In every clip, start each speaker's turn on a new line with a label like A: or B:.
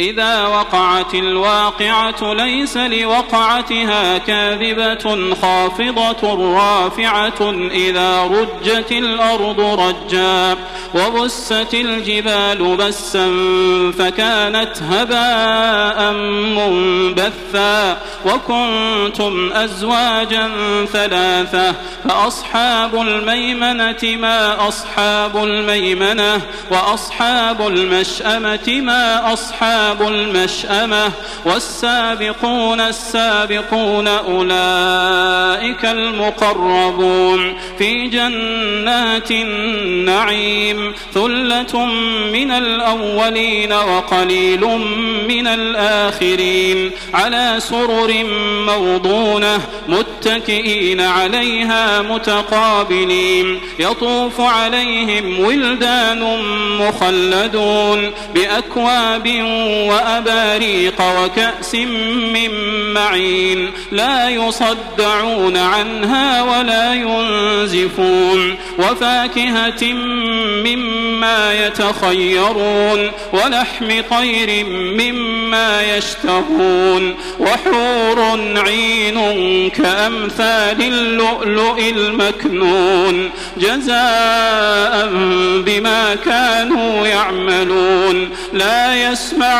A: إذا وقعت الواقعة ليس لوقعتها كاذبة خافضة رافعة إذا رجت الأرض رجا وبست الجبال بسا فكانت هباء منبثا وكنتم أزواجا ثلاثة فأصحاب الميمنة ما أصحاب الميمنة وأصحاب المشأمة ما أصحاب المشأمة والسابقون السابقون أولئك المقربون في جنات النعيم ثلة من الأولين وقليل من الآخرين على سرر موضونة متكئين عليها متقابلين يطوف عليهم ولدان مخلدون بأكواب وأباريق وكأس من معين لا يصدعون عنها ولا ينزفون وفاكهة مما يتخيرون ولحم طير مما يشتهون وحور عين كأمثال اللؤلؤ المكنون جزاء بما كانوا يعملون لا يسمعون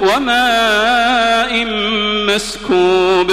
A: وماء مسكوب.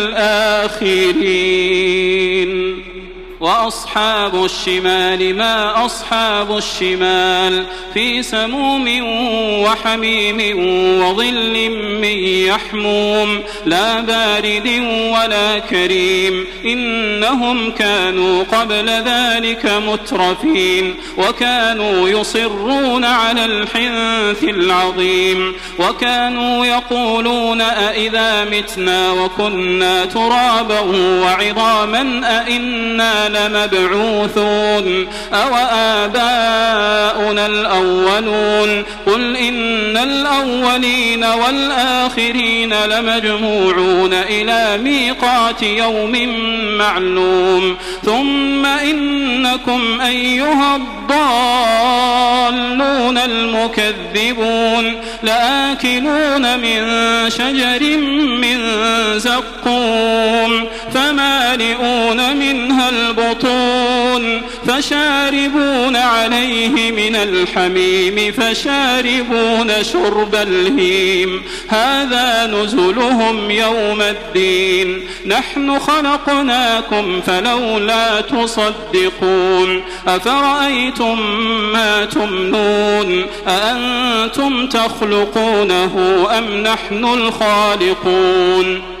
A: الآخرين. وأصحاب الشمال ما أصحاب الشمال؟ في سموم وحميم وظل من يحموم لا بارد ولا كريم إنهم كانوا قبل ذلك مترفين وكانوا يصرون على الحنث العظيم وكانوا يقولون أئذا متنا وكنا ترابا وعظاما أئنا لمبعوثون أو آباؤنا الأولون قل إن الأولين والآخرين لمجموعون إلى ميقات يوم معلوم ثم إنكم أيها الضالون المكذبون لآكلون من شجر من زقوم فمالئون منها البطون فشاربون عليه من الحميم فشاربون شرب الهيم هذا نزلهم يوم الدين نحن خلقناكم فلولا تصدقون أفرأيتم ما تمنون أأنتم تخلقونه أم نحن الخالقون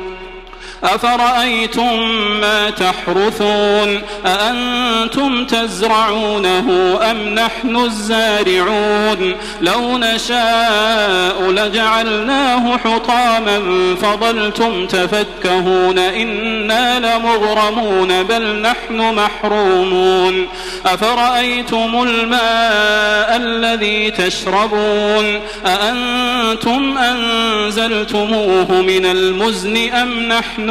A: أفرأيتم ما تحرثون؟ أأنتم تزرعونه أم نحن الزارعون؟ لو نشاء لجعلناه حطاما فظلتم تفكهون إنا لمغرمون بل نحن محرومون. أفرأيتم الماء الذي تشربون؟ أأنتم أنزلتموه من المزن أم نحن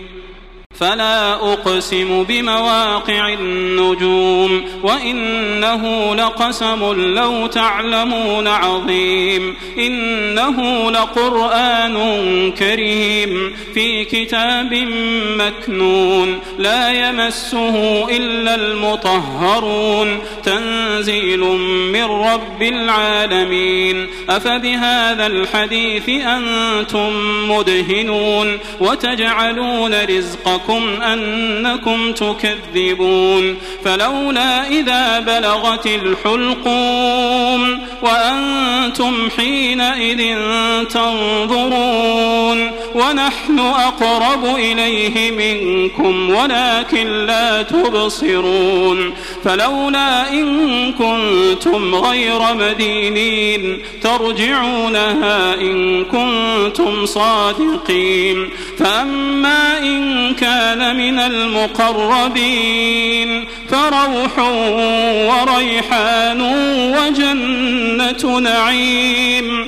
A: فلا أقسم بمواقع النجوم وإنه لقسم لو تعلمون عظيم إنه لقرآن كريم في كتاب مكنون لا يمسه إلا المطهرون تنزيل من رب العالمين أفبهذا الحديث أنتم مدهنون وتجعلون رزقكم لكم أنكم تكذبون فلولا إذا بلغت الحلقوم وأنتم حينئذ تنظرون ونحن أقرب إليه منكم ولكن لا تبصرون فلولا إن كنتم غير مدينين ترجعونها إن كنتم صادقين فأما إن كان من المقربين فروح وريحان وجنة نعيم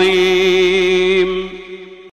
A: عظيم.